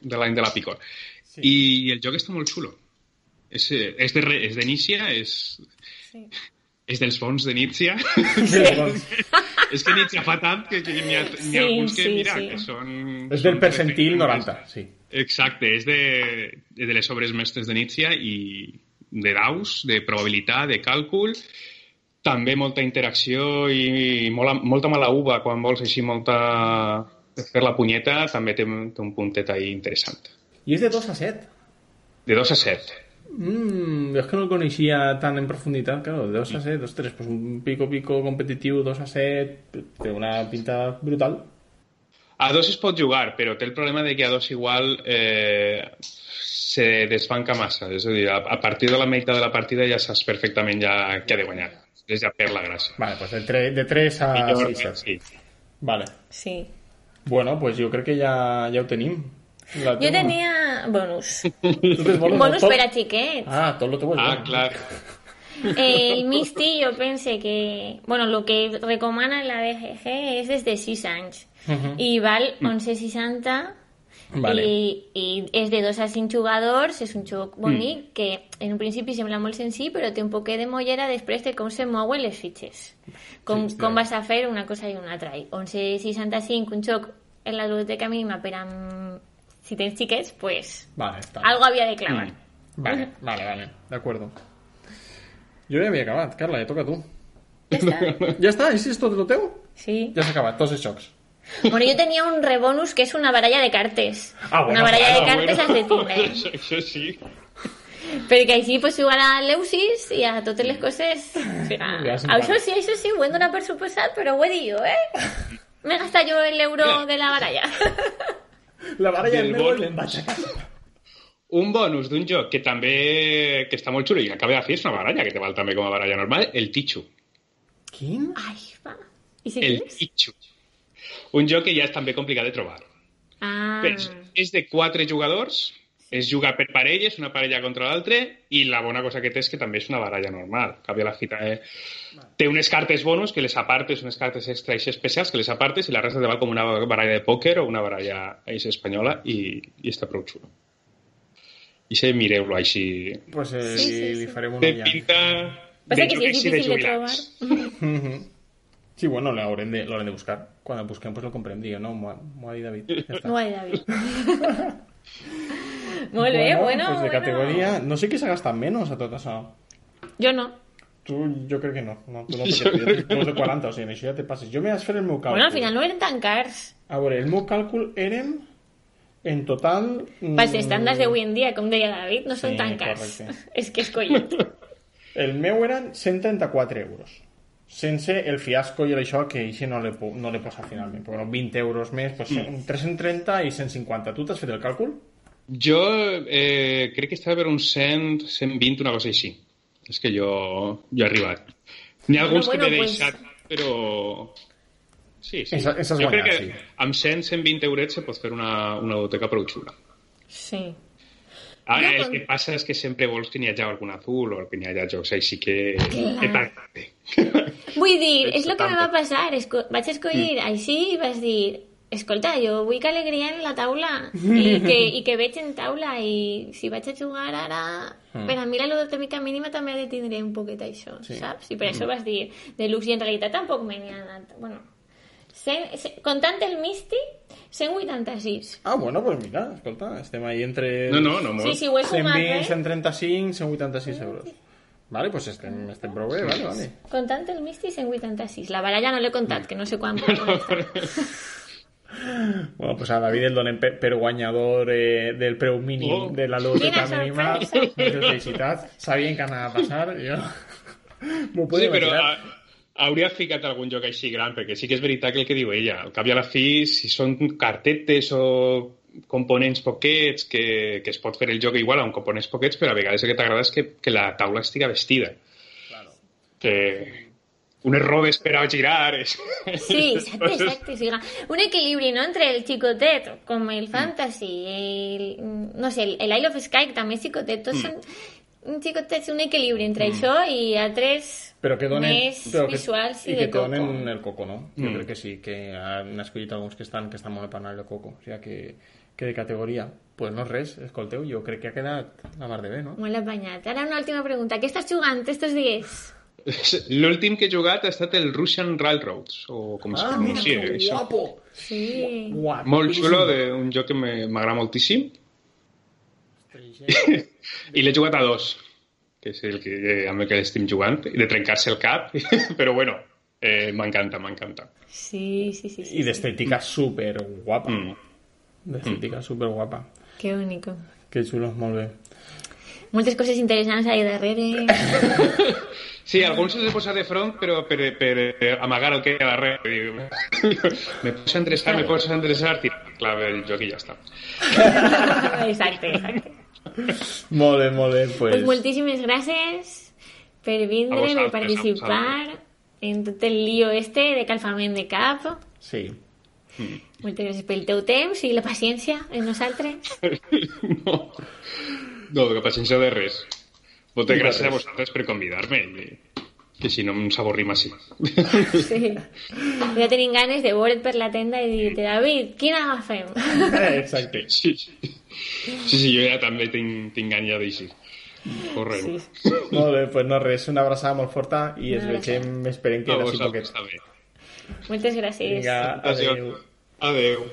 de l'any de la picor. Sí. I el joc està molt xulo. És, és de, és de Nícia, és, Sí. És dels fons de Nícia. Sí. és que Nícia fa tant que, que n'hi ha, Sí, ha alguns que, sí, mira, sí. que són... És del percentil perfectes. 90, sí. Exacte, és de, de les obres mestres de Nietzsche i de daus, de probabilitat, de càlcul, també molta interacció i molt, molta mala uva quan vols així molta fer la punyeta, també té, té un puntet ahí interessant. I és de 2 a 7. De 2 a 7. Mm, jo és que no el coneixia tan en profunditat, claro, de 2 a 7, ostres, pues un pico-pico competitiu 2 a 7, té una pinta brutal. A dos es pot jugar, però té el problema de que a dos igual eh, se desbanca massa. És a dir, a, a partir de la meitat de la partida ja saps perfectament ja què ha de guanyar. És ja per la gràcia. Vale, pues de 3, de 3 a Millor, 6 7. sí. Vale. Sí. Bueno, pues jo crec que ja, ja ho tenim. Teva. tenia bonus. Bonus, per a xiquets. Ah, tot lo teu és Ah, bueno. clar. El Misty jo pense que... Bueno, el que recomana la BGG és des de 6 anys. Mhm. I val 11,60 Vale. I, i és de dos a cinc jugadors, és un joc bonic que en un principi sembla molt senzill però té un poquet de mollera després de com se mouen les fitxes com, Sí, com vas a fer una cosa i una altra i 11.65 un joc en la biblioteca mínima per amb si tens xiquets, pues Vale, está. algo havia de clavar Vale, vale, vale. De acuerdo. Jo ja havia acabat. Carla, ja toca a tu. ja està Ja està? Així és tot el teu? sí. Ja s'ha acabat, tots els jocs. Bueno, jo tenia un rebonus que és una baralla de cartes Ah, bueno, una baralla de Ah, cartes de tindre Això, això sí. Perquè així pots jugar a l'Eusis i a totes les coses. O sigui, Ja se'n això parla. sí, això sí, ho hem donat per suposat, però ho he dit jo, eh? M'he gastat jo l'euro de la baralla. La baralla Del meu bon. Un bonus d'un joc que també que està molt xulo i acaba de fer és una baralla que te val també com a baralla normal, el Tichu. Quin? Ai, va. I si El? Tichu. Un joc que ja és també complicat de trobar. Ah, És, és de quatre jugadors, es juga per parelles, una parella contra l'altra, i la bona cosa que té és que també és una baralla normal. Canvia la fita. Eh? Té unes cartes bonus que les apartes, unes cartes extra i especials que les apartes i la resta te val com una baralla de pòquer o una baralla així espanyola i, i està prou xulo. I se mireu-lo així. Pues eh, Sí, sí, li, sí. li farem una Té ja. pinta de que sí, joc és així de difícil de trobar. jubilats. Sí, bueno, l'haurem de, l'haurem de buscar. Quan el busquem, pues lo comprem. Digue, no, m'ho ha, ha dit David. Ja està. no ho he David. Molt bé, bueno, pues de bueno. categoria... No sé qui s'ha gastat menys a tot això. Jo no. Tu, jo crec que no. no tu no, Jo tu, tu ets de 40, o sigui, en això ja te passes. Jo m'he de fer el meu càlcul. Bueno, al final no eren tan cars. A veure, el meu càlcul eren en total... mm, Pels estàndards d'avui en dia, com deia David, no són Sí, tan cars. correcte. És que és collet. El meu eren 134 euros. Sense el fiasco i això que això no le, no le posa finalment. Però bueno, 20 euros més, pues, Mm. 330 i 150. Tu t'has fet el càlcul? Jo eh, crec que estava per uns 100, 120, una cosa així. És que jo, jo he arribat. N'hi ha alguns Bueno, que m'he deixat, però... Sí, sí. Esa- esa has jo crec que sí. amb 100, 120 eurets se pot fer una, una biblioteca prou xula. Sí. Ara, Jo el quan- que passa és que sempre vols que n'hi hagi algun azul o que n'hi hagi jocs així que... que. Vull dir, és el que me tanto. va passar. Esco vaig escollir Mm. així i vas dir escolta, jo vull que alegria en la taula i que, i que veig en taula i si vaig a jugar ara Mm. per a mi la ludotècnica mínima també ha de tindre un poquet això, Sí. Mm. saps? I per això vas dir de luxe i en realitat tampoc me n'hi ha anat bueno, cent, cent, comptant el Misty 186 Ah, bueno, pues mira, escolta, estem ahí entre... No, no, no molt. sí, sí, ho he sumat, 120, eh? 135, 186 euros. Vale, pues estem, estem prou bé, vale, vale. Comptant el Misty 186 la baralla no l'he comptat, que no sé quan Bueno, pues a David el donem per, per guanyador eh, del preu mínim Oh. de la Quina mínima. Moltes felicitats. Sabien que anava a passar, jo... M'ho Sí, podia però imaginar. a, hauria ficat algun joc així gran, perquè sí que és veritat que el que diu ella, al cap i a la fi, si són cartetes o components poquets, que, que es pot fer el joc igual amb components poquets, però a vegades el que t'agrada és que, que la taula estiga vestida. Claro. Que unes robes per a girar... És... Sí, exacte, exacte. O sigui, un equilibri, no?, entre el xicotet, com el fantasy, el, no sé, el, el Isle of Sky, que és xicotet, tots són un xicotet, un equilibri entre això i altres Però que donen, més però que, visuals i, i de que te coco. donen el coco, no? Jo Mm. crec que sí, que han escollit alguns que estan, que estan molt per anar el coco. O sigui que, que de categoria. Pues no res, escolteu, jo crec que ha quedat la mar de bé, no? Molt apanyat. Ara una última pregunta. Què estàs jugant estos dies? L'últim que he jugat ha estat el Russian Railroads, o com es Ah, mira, pronuncia que això. guapo! Sí. Guapíssim. Molt xulo, d'un joc que me- m'agrada moltíssim. I l'he jugat a dos, que és el que, amb el que estem jugant, de trencar-se el cap, però bueno, eh, m'encanta, m'encanta. Sí, sí, sí. sí, I d'estètica super guapa. Mm. D'estètica super guapa. Que único. Que xulo, molt bé. Moltes coses interessants ahí darrere. Sí, alguns se'ls he posat de front, però per, per amagar el que hi ha darrere. Me posa a endreçar, me posa a endreçar, tirar clave el joc i ja està. exacte, exacte. Molt bé, molt bé. Pues, Pues moltíssimes gràcies per A vindre, per vosaltres, a participar en tot el lío este de calfament de cap. Sí. Moltes gràcies pel teu temps i la paciència en nosaltres. No, no que paciència de res. Moltes gràcies a res. vosaltres per convidar-me. I que si no em s'avorrim així. Sí. Ja tenim ganes de veure't per la tenda i dir-te, David, quina agafem? Eh, Exacte. Sí, sí. Sí, sí, jo ja també tinc, tinc gana ja d'així. Corrent. Sí. Molt bé, doncs no res, una abraçada molt forta i ens vegem, esperem que A d'ací vosaltres poquet. Moltes gràcies. Vinga, adéu. Adéu.